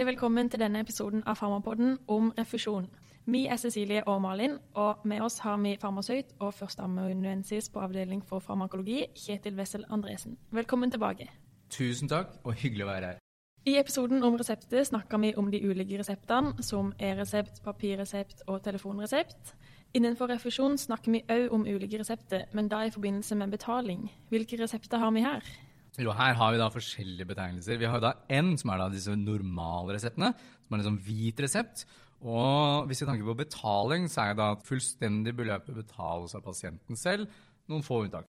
Hjertelig velkommen til denne episoden av Farmapodden om refusjon. Vi er Cecilie og Malin, og med oss har vi farmasøyt og førsteamanuensis på avdeling for farmakologi, Kjetil Wessel Andresen. Velkommen tilbake. Tusen takk, og hyggelig å være her. I episoden om resepter snakker vi om de ulike reseptene, som e-resept, papirresept og telefonresept. Innenfor refusjon snakker vi òg om ulike resepter, men da i forbindelse med betaling. Hvilke resepter har vi her? Jo, her har vi da forskjellige betegnelser. Vi har da N, som er da disse normalreseptene, som er en sånn hvit resept. Og hvis vi tenker på betaling, så er det at fullstendig beløpet betales av pasienten selv. Noen få unntak.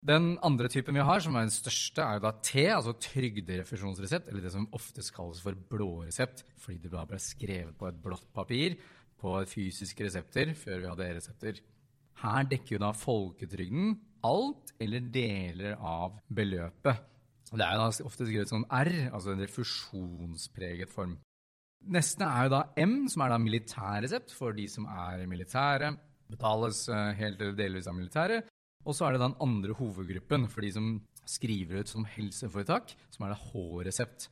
Den andre typen vi har, som er den største, er da T, altså trygderefusjonsresept, eller det som oftest kalles for blåresept, fordi det ble skrevet på et blått papir på fysiske resepter før vi hadde e-resepter. Her dekker jo da folketrygden alt eller deler av beløpet. Det er jo da ofte skrevet som R, altså en refusjonspreget form. Neste er jo da M, som er da militærresept for de som er militære. Betales eh, helt eller delvis av militære. Og så er det den andre hovedgruppen for de som skriver ut som helseforetak, som er da H-resept.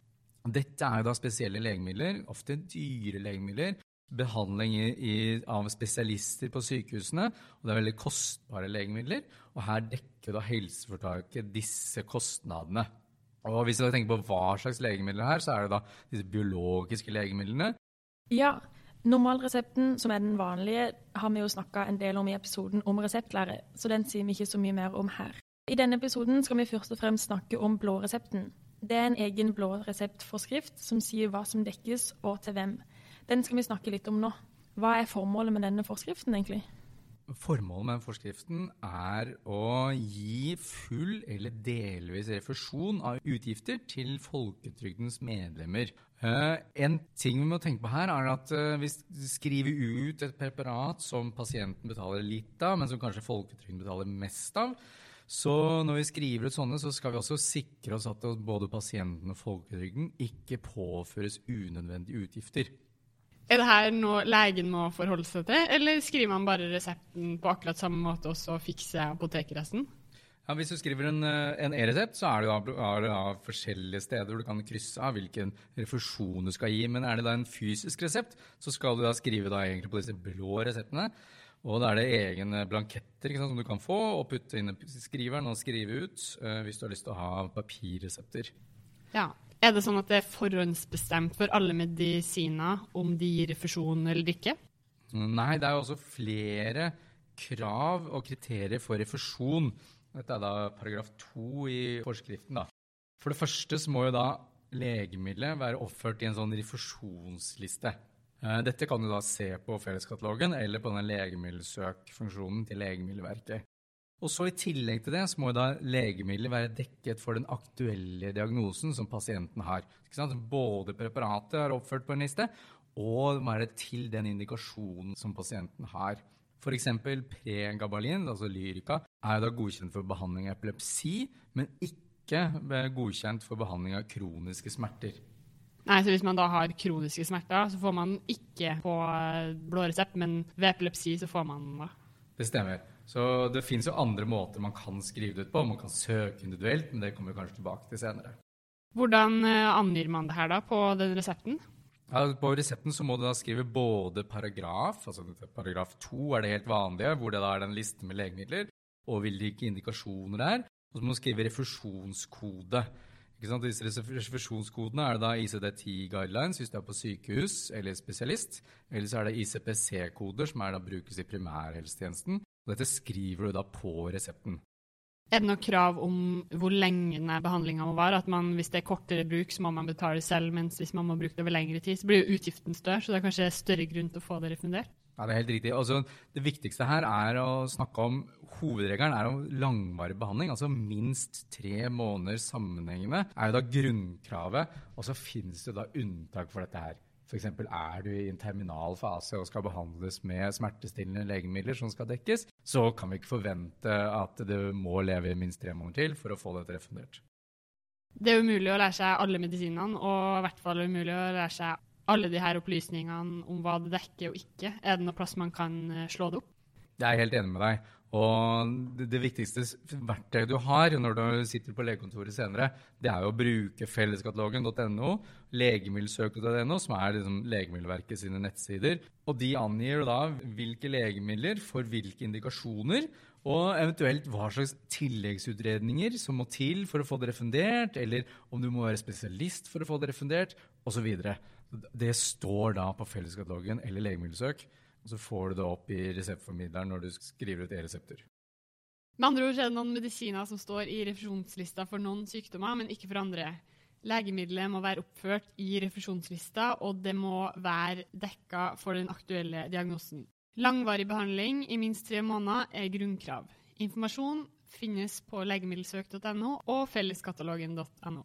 Dette er jo da spesielle legemidler, ofte dyre legemidler, behandling i, i, av spesialister på sykehusene. Og det er veldig kostbare legemidler. Og her dekker da helseforetaket disse kostnadene. Og hvis du tenker på hva slags legemidler her, så er det da disse biologiske legemidlene. Ja, normalresepten, som er den vanlige, har vi jo snakka en del om i episoden om reseptlære, så den sier vi ikke så mye mer om her. I denne episoden skal vi først og fremst snakke om blåresepten. Det er en egen blåreseptforskrift som sier hva som dekkes og til hvem. Den skal vi snakke litt om nå. Hva er formålet med denne forskriften, egentlig? Formålet med forskriften er å gi full eller delvis refusjon av utgifter til folketrygdens medlemmer. Uh, en ting vi må tenke på her, er at hvis vi skriver ut et preparat som pasienten betaler litt av, men som kanskje folketrygden betaler mest av. Så når vi skriver ut sånne, så skal vi også sikre oss at både pasienten og folketrygden ikke påføres unødvendige utgifter. Er det her noe legen må forholde seg til, eller skriver man bare resepten på akkurat samme måte, og så fikser apotekresten? Ja, hvis du skriver en, en e-resept, så er det, da, er det da forskjellige steder hvor du kan krysse av hvilken refusjon du skal gi. Men er det da en fysisk resept, så skal du da skrive da egentlig på disse blå reseptene. Og da er det egne blanketter sant, som du kan få og putte inn i skriveren og skrive ut uh, hvis du har lyst til å ha papirresepter. Ja, er det sånn at det er forhåndsbestemt for alle medisiner om de gir refusjon eller ikke? Nei, det er jo også flere krav og kriterier for refusjon. Dette er da paragraf to i forskriften. da. For det første så må jo da legemiddelet være oppført i en sånn refusjonsliste. Eh, dette kan du da se på felleskatalogen eller på den legemiddelsøkfunksjonen til Legemiddelverket. Og så I tillegg til det så må da legemiddelet være dekket for den aktuelle diagnosen som pasienten har. Både preparatet er oppført på en liste, og være til den indikasjonen som pasienten har. F.eks. pregabalin, altså Lyrica, er da godkjent for behandling av epilepsi, men ikke godkjent for behandling av kroniske smerter. Nei, så Hvis man da har kroniske smerter, så får man ikke på blå resept, men ved epilepsi så får man det. Det stemmer. Så det fins jo andre måter man kan skrive det ut på. Man kan søke individuelt, men det kommer vi kanskje tilbake til senere. Hvordan eh, angir man det her da på den resepten? Ja, på resepten så må du da skrive både paragraf, altså paragraf to er det helt vanlige, hvor det da er den listen med legemidler, og hvilke indikasjoner det er. Og så må du skrive refusjonskode. Ikke sant? Disse reservasjonskodene er det da ICD-10 guidelines hvis du er på sykehus eller spesialist. Eller så er det ICPC-koder, som er da brukes i primærhelsetjenesten. Og dette skriver du da på resepten. Er det noe krav om hvor lenge behandlinga må vare? At man, hvis det er kortere bruk, så må man betale selv, mens hvis man må bruke det over lengre tid, så blir jo utgiften større. Så det er kanskje større grunn til å få det refundert? Ja, det er helt riktig. Altså, det viktigste her er å snakke om Hovedregelen er om langvarig behandling, altså minst tre måneder sammenhengende, er jo da grunnkravet. Og så finnes det da unntak for dette her. F.eks. er du i en terminal fase og skal behandles med smertestillende legemidler som skal dekkes, så kan vi ikke forvente at du må leve i minst tre måneder til for å få dette refundert. Det er umulig å lære seg alle medisinene, og i hvert fall umulig å lære seg alle de her opplysningene om hva det dekker og ikke. Er det noe plass man kan eh, slå det opp? Jeg er helt enig med deg. Og det, viktigste verktøyet du har når du sitter på legekontoret senere, det er jo å bruke felleskatalogen.no, legemiddelsøket.no, som er liksom Legemiddelverket sine nettsider. Og de angir da hvilke legemidler for hvilke indikasjoner, og eventuelt hva slags tilleggsutredninger som må til for å få det refundert, eller om du må være spesialist for å få det refundert, osv. Det står da på felleskatalogen eller legemiddelsøk. Og så får du det opp i reseptformidleren når du skriver ut e-resepter. Med andre ord er det noen medisiner som står i refusjonslista for noen sykdommer, men ikke for andre. Legemiddelet må være oppført i refusjonslista, og det må være dekka for den aktuelle diagnosen. Langvarig behandling i minst tre måneder er grunnkrav. Informasjon finnes på legemiddelsøk.no og felleskatalogen.no.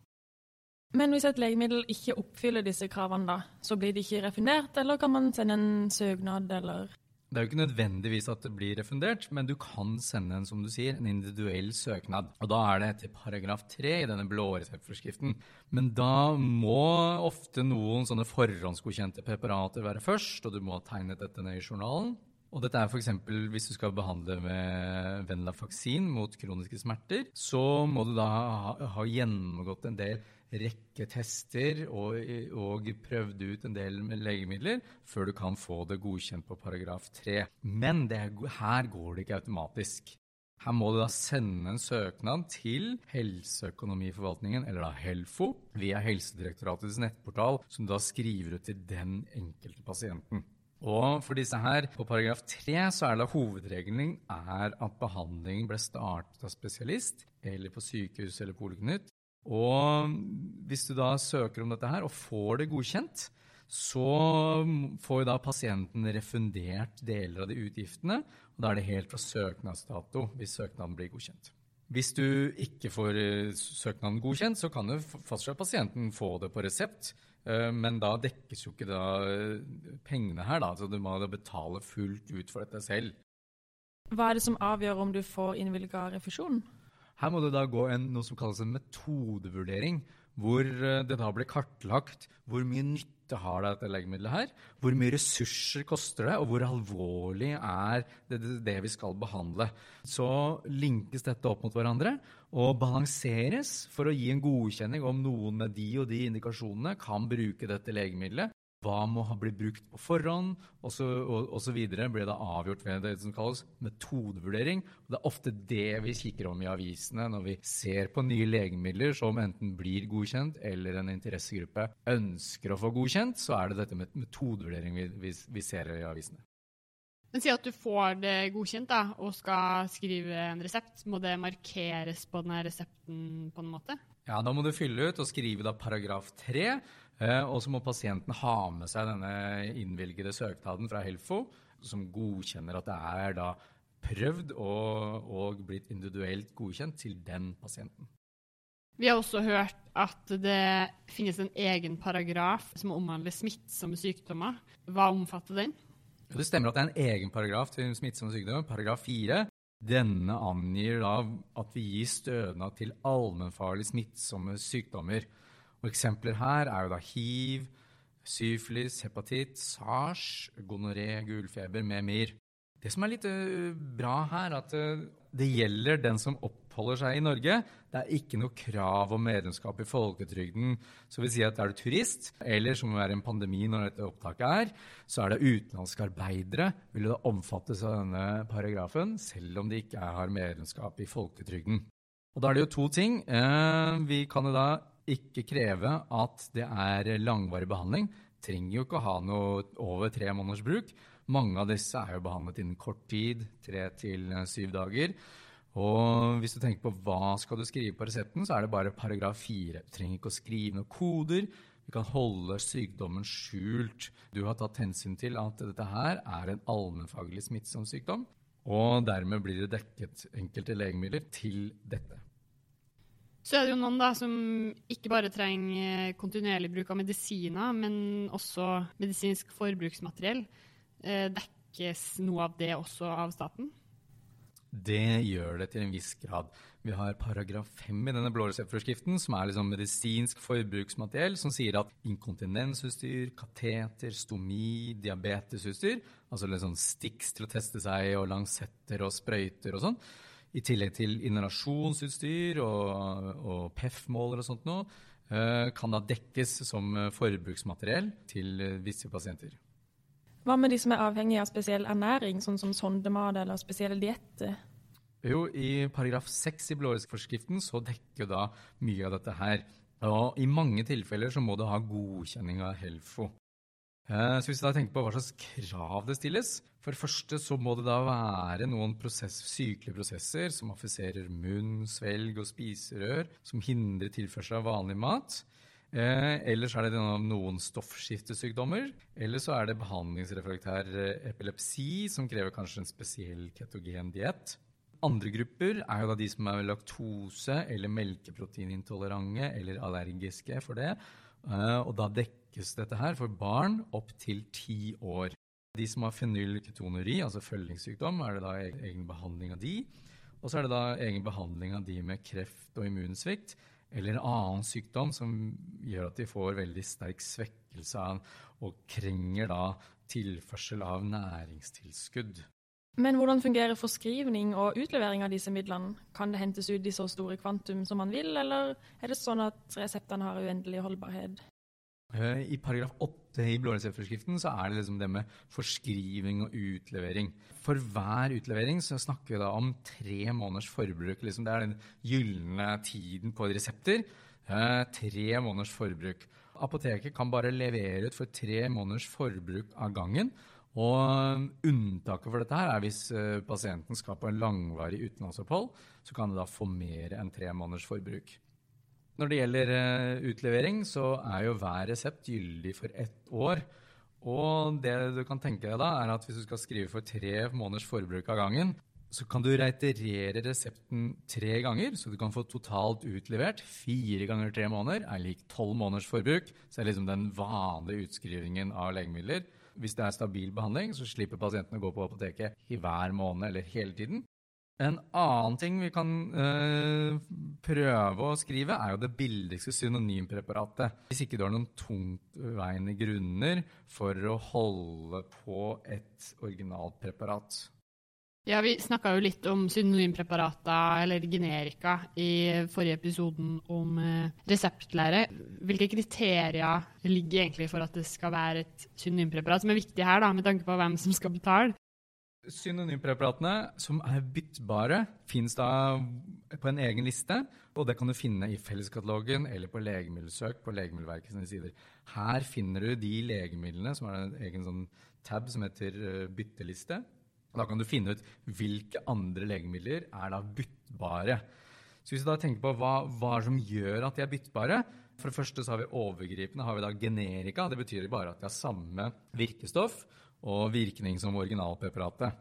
Men hvis et legemiddel ikke oppfyller disse kravene, da, så blir det ikke refundert, eller kan man sende en søknad, eller Det er jo ikke nødvendigvis at det blir refundert, men du kan sende en som du sier, en individuell søknad. Og Da er det etter paragraf 3 i denne blå reseptforskriften. Men da må ofte noen sånne forhåndsgodkjente preparater være først, og du må ha tegnet dette ned i journalen. Og dette er f.eks. hvis du skal behandle med Venlafaksin mot kroniske smerter, så må du da ha, ha gjennomgått en del rekke tester og, og prøvd ut en del legemidler før du kan få det godkjent på paragraf 3. Men det, her går det ikke automatisk. Her må du da sende en søknad til Helseøkonomiforvaltningen, eller da Helfo, via Helsedirektoratets nettportal, som da skriver ut til den enkelte pasienten. Og for disse her, på paragraf 3 så er det hovedregelen er at behandlingen ble startet av spesialist, eller på sykehus eller poliklinikk. Og hvis du da søker om dette her og får det godkjent, så får jo da pasienten refundert deler av de utgiftene. Og da er det helt fra søknadsdato hvis søknaden blir godkjent. Hvis du ikke får søknaden godkjent, så kan jo fastslå at pasienten få det på resept. Eh, men da dekkes jo ikke da eh, pengene her, da. Så du må da betale fullt ut for dette selv. Hva er det som avgjør om du får innvilga refusjon? Her må det da gå en, noe som kalles en metodevurdering, hvor eh, det da blir kartlagt hvor mye nytte har dette legemiddelet her, hvor mye ressurser koster det, og hvor alvorlig er det, det vi skal behandle. Så linkes dette opp mot hverandre og balanseres for å gi en godkjenning om noen med de og de indikasjonene kan bruke dette legemiddelet hva må ha blitt brukt på forhånd, osv. blir det avgjort ved det som kalles metodevurdering. Det er ofte det vi kikker om i avisene når vi ser på nye legemidler som enten blir godkjent eller en interessegruppe ønsker å få godkjent, så er det dette med metodevurdering vi, vi, vi ser i avisene. Men Si at du får det godkjent da, og skal skrive en resept. Må det markeres på denne resepten på en måte? Ja, Da må du fylle ut og skrive da paragraf 3. Eh, og så må pasienten ha med seg denne innvilgede søknaden fra Helfo, som godkjenner at det er da prøvd og, og blitt individuelt godkjent til den pasienten. Vi har også hørt at det finnes en egen paragraf som omhandler smittsomme sykdommer. Hva omfatter den? Det stemmer at det er en egen paragraf til smittsomme sykdommer, paragraf 4. Denne angir da at vi gir stønad til allmennfarlig smittsomme sykdommer. Og Eksempler her er jo da hiv, syfilis, hepatitt, sars, gonoré, gulfeber med mer. Det som er litt uh, bra her, at uh, det gjelder den som oppholder seg i Norge. Det er ikke noe krav om medlemskap i folketrygden. Så vil si at er du turist, eller som må være en pandemi når dette opptaket er, så er det utenlandske arbeidere vil det omfattes av denne paragrafen, selv om de ikke har medlemskap i folketrygden. Og Da er det jo to ting. Uh, vi kan jo da ikke kreve at det er langvarig behandling. Trenger jo ikke å ha noe over tre måneders bruk. Mange av disse er jo behandlet innen kort tid, tre til syv dager. Og hvis du tenker på hva skal du skrive på resepten, så er det bare paragraf fire. Du trenger ikke å skrive noen koder. Vi kan holde sykdommen skjult. Du har tatt hensyn til at dette her er en allmennfaglig smittsom sykdom, og dermed blir det dekket enkelte legemidler til dette. Så er det jo noen da som ikke bare trenger kontinuerlig bruk av medisiner, men også medisinsk forbruksmateriell. Eh, dekkes noe av det også av staten? Det gjør det til en viss grad. Vi har paragraf 5 i denne blåreseptforskriften, som er liksom medisinsk forbruksmateriell, som sier at inkontinensutstyr, kateter, stomi, diabetesutstyr, altså liksom Stix til å teste seg, og langsetter og sprøyter og sånn, i tillegg til inhalasjonsutstyr og, og PEF-måler og sånt noe, eh, kan da dekkes som forbruksmateriell til visse pasienter. Hva med de som er avhengige av spesiell ernæring, sånn som sondemat eller spesielle dietter? Jo, I paragraf 6 i blåresforskriften så dekker da mye av dette her. Og I mange tilfeller så må du ha godkjenning av Helfo. Eh, så hvis du da tenker på hva slags krav det stilles For det første så må det da være noen prosess, sykelige prosesser som affiserer munn, svelg og spiserør, som hindrer tilførsel av vanlig mat. Eh, ellers er det noen stoffskiftesykdommer. Eller så er det behandlingsrefraktær eh, epilepsi, som krever kanskje en spesiell ketogen diett. Andre grupper er jo da de som er laktose- eller melkeproteinintolerante eller allergiske for det. Eh, og da dekkes dette her for barn opp til ti år. De som har fenylketonuri, altså følgingssykdom, er det da egen behandling av de. Og så er det da egen behandling av de med kreft og immunsvikt eller en annen sykdom som gjør at de får veldig sterk svekkelse av og krenger da tilførsel av næringstilskudd. Men hvordan fungerer forskrivning og utlevering av disse midlene? Kan det hentes ut i så store kvantum som man vil, eller er det sånn at reseptene har uendelig holdbarhet? Eh, I paragraf 8 i blåreseptforskriften så er det liksom det med forskriving og utlevering. For hver utlevering så snakker vi da om tre måneders forbruk. Liksom det er den gylne tiden på resepter. Eh, tre måneders forbruk. Apoteket kan bare levere ut for tre måneders forbruk av gangen. Og Unntaket for dette her er hvis eh, pasienten skal på en langvarig utenlandsopphold. Så kan det da få mer enn tre måneders forbruk. Når det gjelder uh, utlevering, så er jo hver resept gyldig for ett år. Og det du kan tenke deg da, er at hvis du skal skrive for tre måneders forbruk av gangen, så kan du reiterere resepten tre ganger, så du kan få totalt utlevert fire ganger tre måneder er lik tolv måneders forbruk. Så det er liksom den vanlige utskrivingen av legemidler. Hvis det er stabil behandling, så slipper pasienten å gå på apoteket i hver måned eller hele tiden. En annen ting vi kan øh, prøve å skrive, er jo det billigste synonympreparatet. Hvis ikke du har noen tungtveiende grunner for å holde på et originalt preparat. Ja, Vi snakka jo litt om synonympreparater, eller generika, i forrige episoden om eh, reseptlære. Hvilke kriterier ligger egentlig for at det skal være et synonympreparat, som er viktig her, da, med tanke på hvem som skal betale? Synonympreparatene som er byttbare, fins da på en egen liste. Og det kan du finne i Felleskatalogen eller på Legemiddelsøk på Legemiddelverkets sider. Her finner du de legemidlene som har en egen sånn tab som heter bytteliste, bytteliste. Da kan du finne ut hvilke andre legemidler er da byttbare. Så hvis du da tenker på hva, hva som gjør at de er byttbare For det første så har vi overgripende har vi da generika. Det betyr bare at de har samme virkestoff og virkning som originalpreparatet.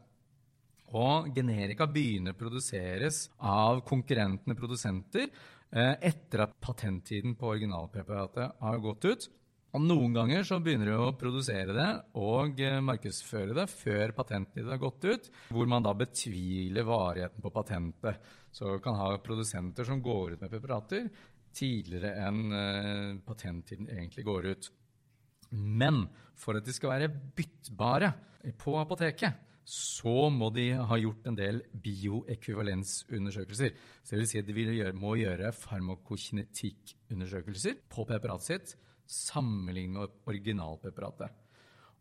Og generika begynner å produseres av konkurrentene produsenter eh, etter at patenttiden på originalpreparatet har gått ut. Og noen ganger så begynner de å produsere det og eh, markedsføre det før patenttiden har gått ut, hvor man da betviler varigheten på patentet. Så kan ha produsenter som går ut med preparater tidligere enn eh, patenttiden egentlig går ut. Men for at de skal være byttbare på apoteket, så må de ha gjort en del bioekvivalensundersøkelser. Så det vil si at de gjøre, må gjøre farmakokinetikkundersøkelser på preparatet sitt sammenlignet med originalpreparatet.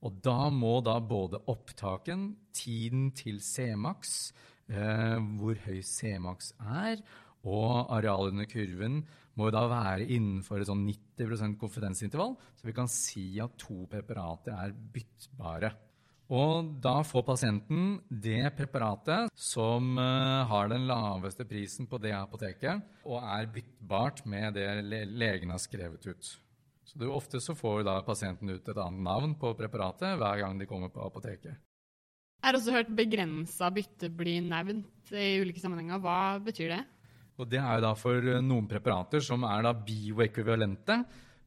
Og da må da både opptaken, tiden til Cmax, eh, hvor høy C-max er, og arealet under kurven må jo da være innenfor et sånn 90% konfidensintervall, så vi kan si at to preparater er byttbare. Og da får pasienten det preparatet som uh, har den laveste prisen på det apoteket, og er byttbart med det le legen har skrevet ut. Så du, Ofte så får da pasienten ut et annet navn på preparatet hver gang de kommer på apoteket. Jeg har også hørt begrensa bytte bli nevnt i ulike sammenhenger. Hva betyr det? Og det er da for eh, noen preparater som er da bioekvivalente,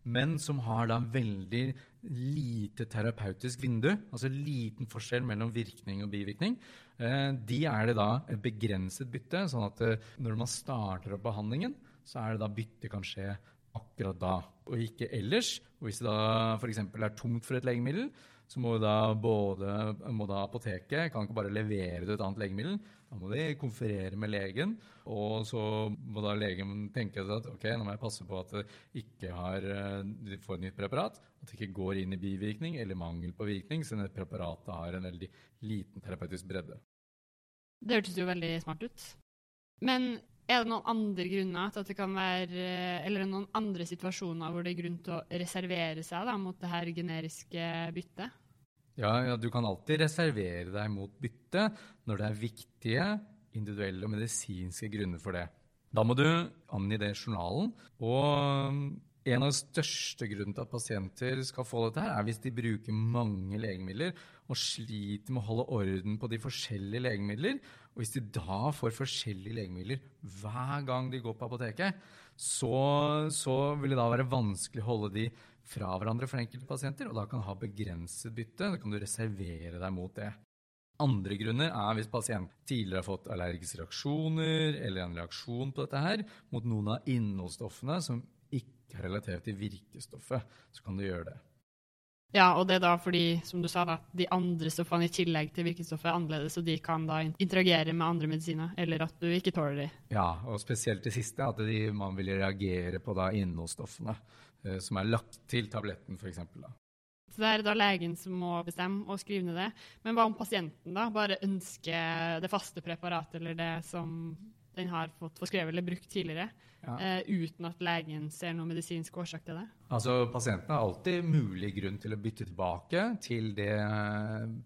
men som har da veldig lite terapeutisk vindu, altså liten forskjell mellom virkning og bivirkning, eh, de er det da et begrenset bytte. sånn at eh, når man starter opp behandlingen, så er det da bytte kan skje akkurat da, og ikke ellers. Og hvis det da f.eks. er tomt for et legemiddel, så må da både må da apoteket kan ikke bare levere det et annet legemiddel. Da må de konferere med legen, og så må da legen tenke at ok, nå må jeg passe på at de ikke har, de får et nytt preparat, at det ikke går inn i bivirkning eller mangel på virkning, siden et preparatet har en veldig liten terapeutisk bredde. Det hørtes jo veldig smart ut. Men er det noen andre grunner til at det kan være Eller noen andre situasjoner hvor det er grunn til å reservere seg da, mot det her generiske byttet? Ja, ja, du kan alltid reservere deg mot bytte når det er viktige individuelle og medisinske grunner for det. Da må du angi det i journalen. Og en av de største grunnene til at pasienter skal få dette, her, er hvis de bruker mange legemidler og sliter med å holde orden på de forskjellige legemidler. Og hvis de da får forskjellige legemidler hver gang de går på apoteket, så, så vil det da være vanskelig å holde de fra hverandre for enkelte pasienter, og da kan ha begrenset bytte. Da kan du reservere deg mot det. Andre grunner er hvis pasienten tidligere har fått allergiske reaksjoner eller en reaksjon på dette her mot noen av innholdsstoffene som ikke er relatert til virkestoffet. Så kan du gjøre det. Ja, og det er da fordi, som du sa, da, de andre stoffene i tillegg til virkestoffet er annerledes, og de kan da interagere med andre medisiner, eller at du ikke tåler de. Ja, og spesielt det siste, at de, man vil reagere på da innholdsstoffene eh, som er lagt til tabletten, f.eks. Så det er da legen som må bestemme og skrive ned det. Men hva om pasienten da bare ønsker det faste preparatet eller det som den har fått forskrevet eller brukt tidligere, ja. uh, uten at legen ser noen medisinsk årsak til det? Altså, Pasienten har alltid mulig grunn til å bytte tilbake til det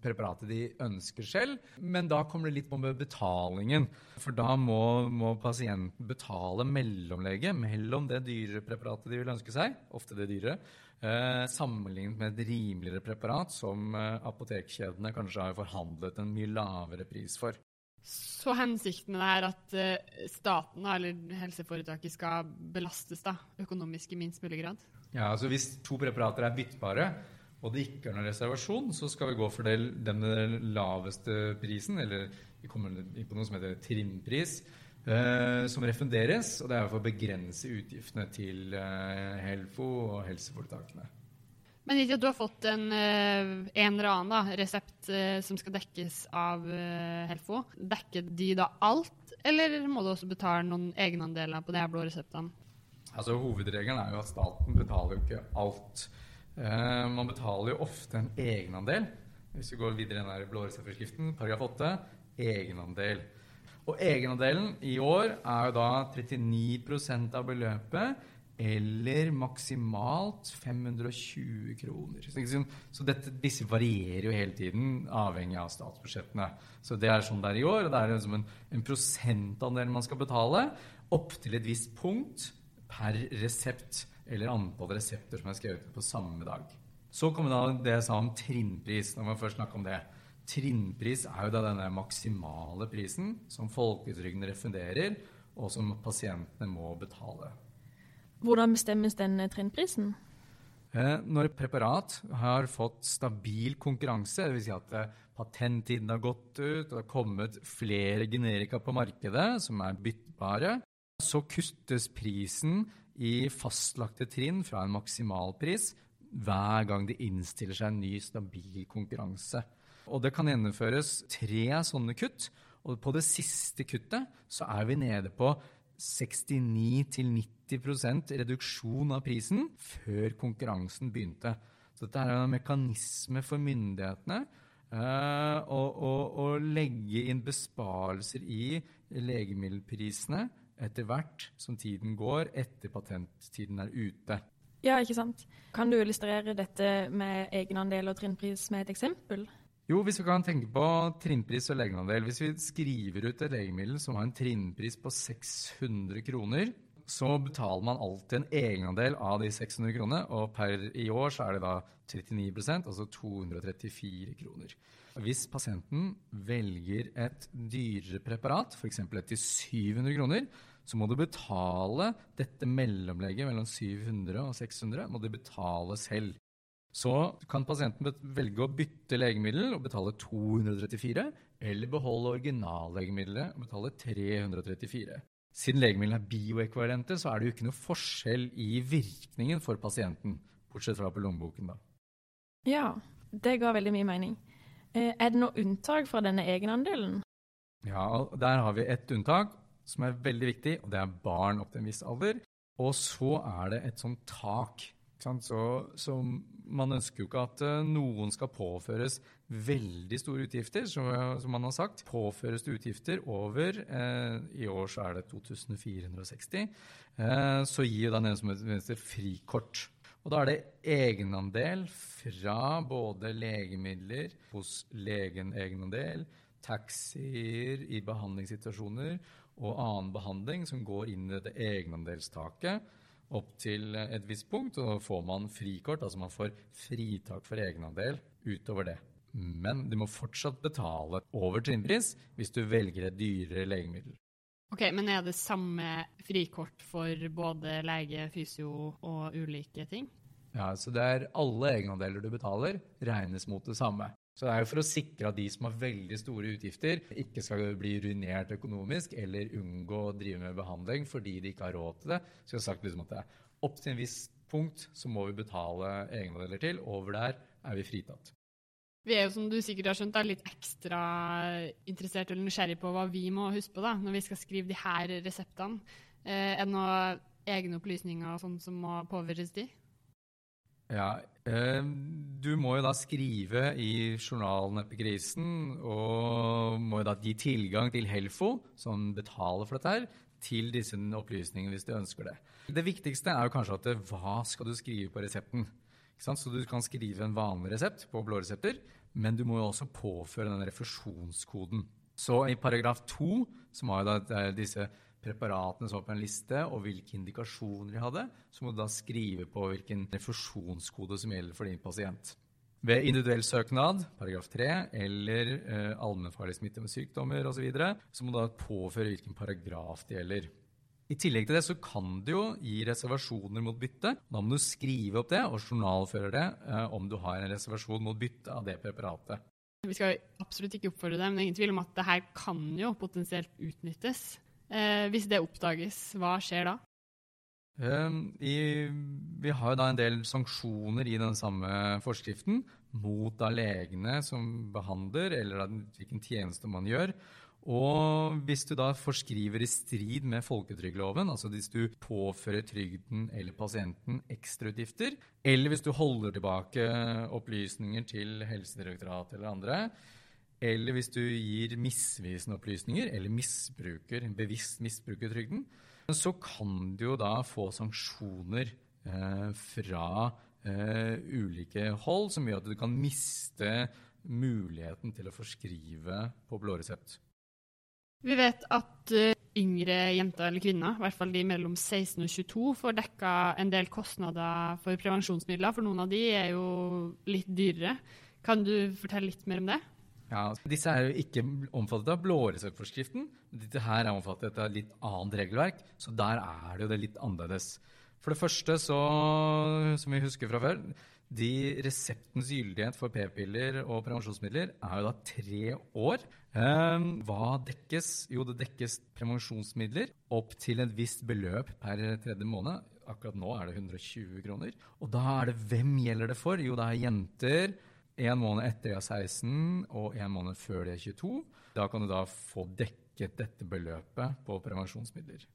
preparatet de ønsker selv, men da kommer det litt på med betalingen. For da må, må pasienten betale mellomlege mellom det dyrere preparatet de vil ønske seg, ofte det dyrere, Eh, sammenlignet med et rimeligere preparat som eh, apotekkjedene kanskje har forhandlet en mye lavere pris for. Så hensikten er at uh, staten eller helseforetaket skal belastes da, økonomisk i minst mulig grad? Ja, altså Hvis to preparater er byttbare, og det ikke er noen reservasjon, så skal vi gå for den den laveste prisen, eller vi kommer på noe som heter trinnpris, uh, som refunderes. Og det er for å begrense utgiftene til Helfo og helseforetakene. Men ikke at du har fått en, eh, en eller annen da, resept eh, som skal dekkes av eh, Helfo. Dekker de da alt, eller må du også betale noen egenandeler på de her blå reseptene? Altså, Hovedregelen er jo at staten betaler jo ikke alt. Eh, man betaler jo ofte en egenandel. Hvis vi går videre i den blå reseptforskriften, paragraf 8, egenandel. Og egenandelen i år er jo da 39% av beløpet eller maksimalt 520 kroner. Så dette, disse varierer jo hele tiden, avhengig av statsbudsjettene. Så det er sånn det er i år, og det er liksom en, en prosentandel man skal betale opp til et visst punkt per resept, eller antall resepter som er skrevet på samme dag. Så kommer da det jeg sa om trinnpris, når man først snakker om det. Trinnpris er jo da denne maksimale prisen som folketrygden refunderer, og som pasientene må betale. Hvordan bestemmes denne trinnprisen? Eh, når et preparat har fått stabil konkurranse, dvs. Si at eh, patenttiden har gått ut, og det har kommet flere generika på markedet som er byttbare, så kuttes prisen i fastlagte trinn fra en maksimalpris hver gang det innstiller seg en ny, stabil konkurranse. Og det kan gjennomføres tre sånne kutt. Og på det siste kuttet så er vi nede på 69-90 reduksjon av prisen før konkurransen begynte. Så dette er en mekanisme for myndighetene uh, å, å, legge inn besparelser i legemiddelprisene etter hvert som tiden går, etter patenttiden er ute. Ja, ikke sant. Kan du illustrere dette med egenandel og trinnpris med et eksempel? Jo, hvis vi kan tenke på trinnpris og legenandel. Hvis vi skriver ut et legemiddel som har en trinnpris på 600 kroner, så betaler man alltid en egenandel av de 600 kronene, og per i år så er det da 39% altså 234 kroner. Hvis pasienten velger et dyrere preparat, f.eks. et til 700 kroner, så må du betale dette mellomlegget mellom 700 og 600 må du betale selv. Så kan pasienten velge å bytte legemiddel og betale 234, eller beholde originallegemiddelet og betale 334. Siden legemidlene er bioekvivalente, så er det jo ikke noe forskjell i virkningen for pasienten, bortsett fra på lommeboken, da. Ja, det ga veldig mye mening. Eh, Er det noe unntak fra denne egenandelen? Ja, Der har vi ett unntak som er veldig viktig, og det er barn opp til en viss alder. Og så er det et sånt tak. Så, så man ønsker jo ikke at eh, noen skal påføres veldig store utgifter, som, som man har sagt. Påføres det utgifter over eh, I år så er det 2460. Eh, så gir da som frikort. Og da er det egenandel fra både legemidler hos legen egenandel, taxier i behandlingssituasjoner og annen behandling som går inn i dette egenandelstaket opp til et visst punkt, og da får man frikort, altså man får fritak for egenandel utover det. Men du må fortsatt betale over trinnpris hvis du velger et dyrere legemiddel. Ok, Men er det samme frikort for både lege, fysio og ulike ting? Ja, så det er alle egenandeler du betaler, regnes mot det samme. Så det er jo for å sikre at de som har veldig store utgifter, ikke skal bli ruinert økonomisk eller unngå å drive med behandling fordi de ikke har råd til det. Så jeg har sagt liksom at det er opp til en viss punkt så må vi betale egenandeler til. Over der er vi fritatt. Vi er jo, som du sikkert har skjønt, da, litt ekstra interessert eller nysgjerrig på hva vi må huske på da, når vi skal skrive de her reseptene. Eh, er det noen egne opplysninger sånn som må påføres de? Ja, eh, du må jo da skrive i journalen krisen, og må jo da gi tilgang til Helfo, som betaler for dette her, til disse opplysningene hvis du ønsker det. Det viktigste er jo kanskje at hva skal du skrive på resepten? Så du kan skrive en vanlig resept på blåresepter, men du må jo også påføre den refusjonskoden. Så i paragraf to, som har jo da eh, disse preparatene som var på en liste, og hvilke indikasjoner de hadde, så må du da skrive på hvilken refusjonskode som gjelder for din pasient. Ved individuell søknad, paragraf 3, eller eh, allmennfarlige med sykdommer osv., så, så må du da påføre hvilken paragraf det gjelder. I tillegg til det så kan du jo gi reservasjoner mot bytte. Da må du skrive opp det og journalføre det eh, om du har en reservasjon mot bytte av det preparatet. Vi skal absolutt ikke oppfordre det, men det er ingen tvil om at det her kan jo potensielt utnyttes. Eh, hvis det oppdages, hva skjer da? Um, i, vi har da en del sanksjoner i den samme forskriften mot da legene som behandler, eller da hvilken tjeneste man gjør. Og hvis du da forskriver i strid med folketrygdloven, altså hvis du påfører trygden eller pasienten ekstrautgifter, eller hvis du holder tilbake opplysninger til Helsedirektoratet eller andre, eller hvis du gir misvisende opplysninger eller misbruker, bevisst misbruker trygden, så kan du jo da få sanksjoner eh, fra eh, ulike hold som gjør at du kan miste muligheten til å forskrive på blå resept. Vi vet at uh, yngre jenter eller kvinner, i hvert fall de mellom 16 og 22, får dekka en del kostnader for prevensjonsmidler, for noen av de er jo litt dyrere. Kan du fortelle litt mer om det? Ja, Disse er jo ikke omfattet av blåreseptforskriften. Dette her er omfattet av litt annet regelverk, så der er det jo det litt annerledes. For det første, så, som vi husker fra før, de reseptens gyldighet for p-piller og prevensjonsmidler er jo da tre år. Eh, hva dekkes? Jo, det dekkes prevensjonsmidler opp til et visst beløp per tredje måned. Akkurat nå er det 120 kroner. Og da er det hvem gjelder det for? Jo, det er jenter en måned etter de er 16 og en måned før de er 22. Da kan du da få dekket dette beløpet på prevensjonsmidler.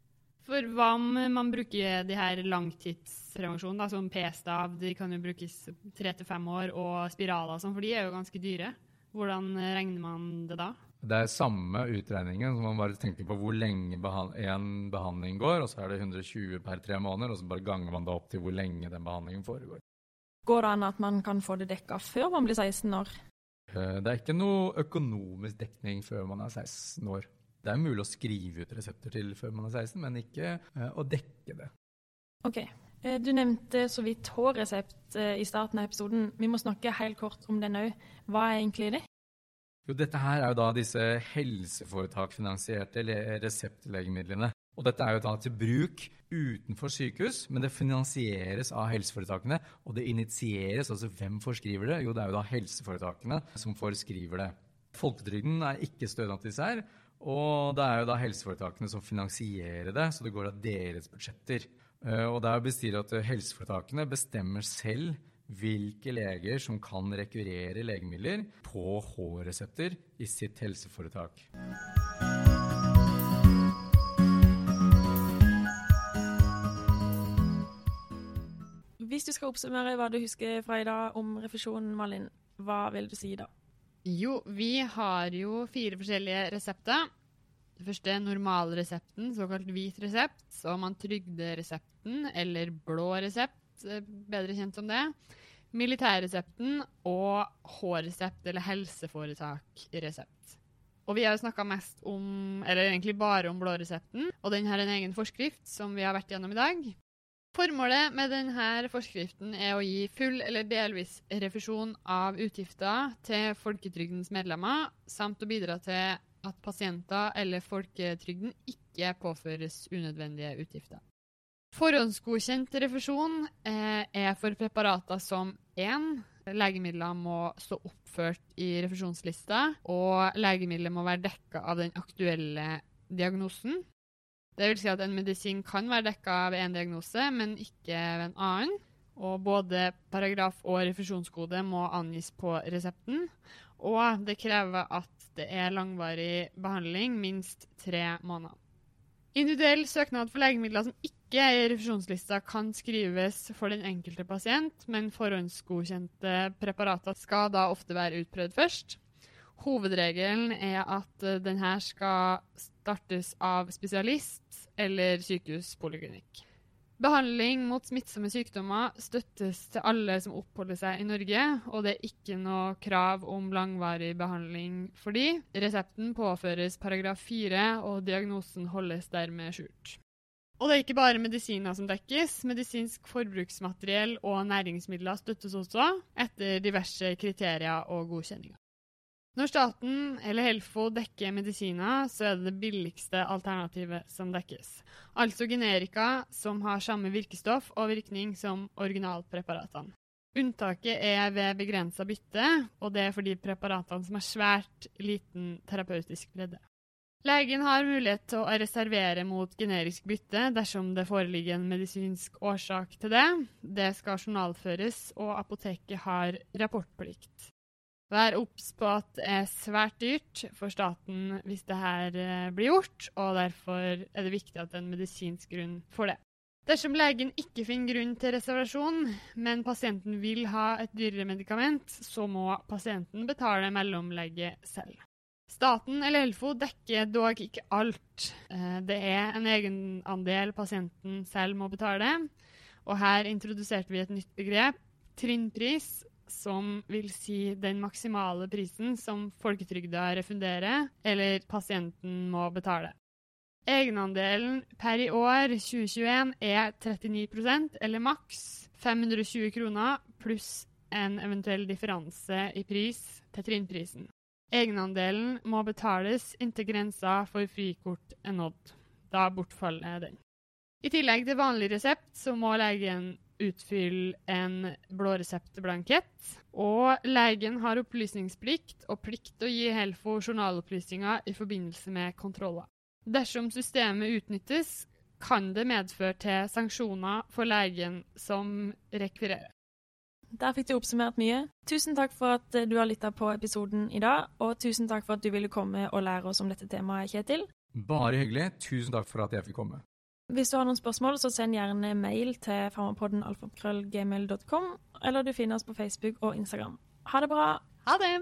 For hva om man bruker de her langtidsprevensjonen, da, som p-stav, de kan jo brukes tre til fem år, og spiraler og sånn, for de er jo ganske dyre. Hvordan regner man det da? Det er samme utregningen, så man bare tenker på hvor lenge behand en behandling går, og så er det 120 per tre måneder, og så bare ganger man det opp til hvor lenge den behandlingen foregår. Går det an at man kan få det dekka før man blir 16 år? Eh, Det er ikke noe økonomisk dekning før man er 16 år. Det er mulig å skrive ut resepter til før man er 16, men ikke eh, å dekke det. Ok. Eh, Du nevnte så vidt hårresept eh, i starten av episoden. Vi må snakke helt kort om den òg. Hva er egentlig det? Jo, dette her er jo da disse helseforetakfinansierte le- reseptlegemidlene. Og dette er jo da til bruk utenfor sykehus, men det finansieres av helseforetakene. Og det initieres, altså hvem forskriver det? Jo, det er jo da helseforetakene som forskriver det. Folketrygden er ikke stønad og det er jo da helseforetakene som finansierer det, så det går av deres budsjetter. Eh, og der bestyrer at helseforetakene bestemmer selv hvilke leger som kan rekurere legemidler på H-resepter i sitt helseforetak. Hvis du skal oppsummere hva du husker fra i dag om refusjonen, Malin, hva vil du si da? Jo, vi har jo fire forskjellige resepter. Det første er normalresepten, såkalt hvit resept. Så har man trygderesepten, eller blå resept, eh, bedre kjent som det. Militærresepten og H-resept, eller helseforetak-resept. Og vi har jo snakka mest om, eller egentlig bare om blåresepten, og den har en egen forskrift som vi har vært gjennom i dag. Formålet med denne forskriften er å gi full eller delvis refusjon av utgifter til folketrygdens medlemmer, samt å bidra til at pasienter eller folketrygden ikke påføres unødvendige utgifter. Forhåndsgodkjent refusjon eh, er for preparater som 1. Legemidler må stå oppført i refusjonslista, og legemidler må være dekka av den aktuelle diagnosen. Det vil si at en medisin kan være dekka ved én diagnose, men ikke ved en annen. Og både paragraf og refusjonskode må angis på resepten. Og det krever at det er langvarig behandling, minst tre måneder. Individuell søknad for legemidler som ikke er i refusjonslista, kan skrives for den enkelte pasient, men forhåndsgodkjente preparater skal da ofte være utprøvd først. Hovedregelen er at denne skal startes av spesialist eller sykehuspoliklinikk. Behandling mot smittsomme sykdommer støttes til alle som oppholder seg i Norge, og det er ikke noe krav om langvarig behandling for de. Resepten påføres paragraf 4, og diagnosen holdes dermed skjult. Og det er ikke bare medisiner som dekkes. Medisinsk forbruksmateriell og næringsmidler støttes også, etter diverse kriterier og godkjenninger. Når staten eller Helfo dekker medisiner, så er det det billigste alternativet som dekkes. Altså generika som har samme virkestoff og virkning som originalpreparatene. Unntaket er ved begrensa bytte, og det er for de preparatene som har svært liten terapeutisk bredde. Legen har mulighet til å reservere mot generisk bytte dersom det foreligger en medisinsk årsak til det. Det skal journalføres, og apoteket har rapportplikt. Vær obs på at det er svært dyrt for staten hvis det her eh, blir gjort, og derfor er det viktig at det er en medisinsk grunn for det. Dersom legen ikke finner grunn til reservasjon, men pasienten vil ha et dyrere medikament, så må pasienten betale mellomlegget selv. Staten eller Helfo dekker dog ikke alt. Eh, det er en egenandel pasienten selv må betale. Og her introduserte vi et nytt begrep, trinnpris, som vil si den maksimale prisen som folketrygda refunderer, eller pasienten må betale. Egenandelen per i år 2021 er 39% eller maks 520 kroner pluss en eventuell differanse i pris til trinnprisen. Egenandelen må betales inntil grensa for frikort er nådd. Da bortfaller den. I tillegg til vanlig resept så må legen utfylle en blåreseptblankett. Og legen har opplysningsplikt og plikt til å gi Helfo journalopplysninger i forbindelse med kontroller. Dersom systemet utnyttes, kan det medføre til sanksjoner for legen som rekvirerer. Der fikk du oppsummert mye. Tusen takk for at du har lytta på episoden i dag, og tusen takk for at du ville komme og lære oss om dette temaet, Kjetil. Bare hyggelig. Tusen takk for at jeg fikk komme. Hvis du har noen spørsmål, så send gjerne mail til farmapodden alfakrøllgmail.com, eller du finner oss på Facebook og Instagram. Ha det bra! Ha det!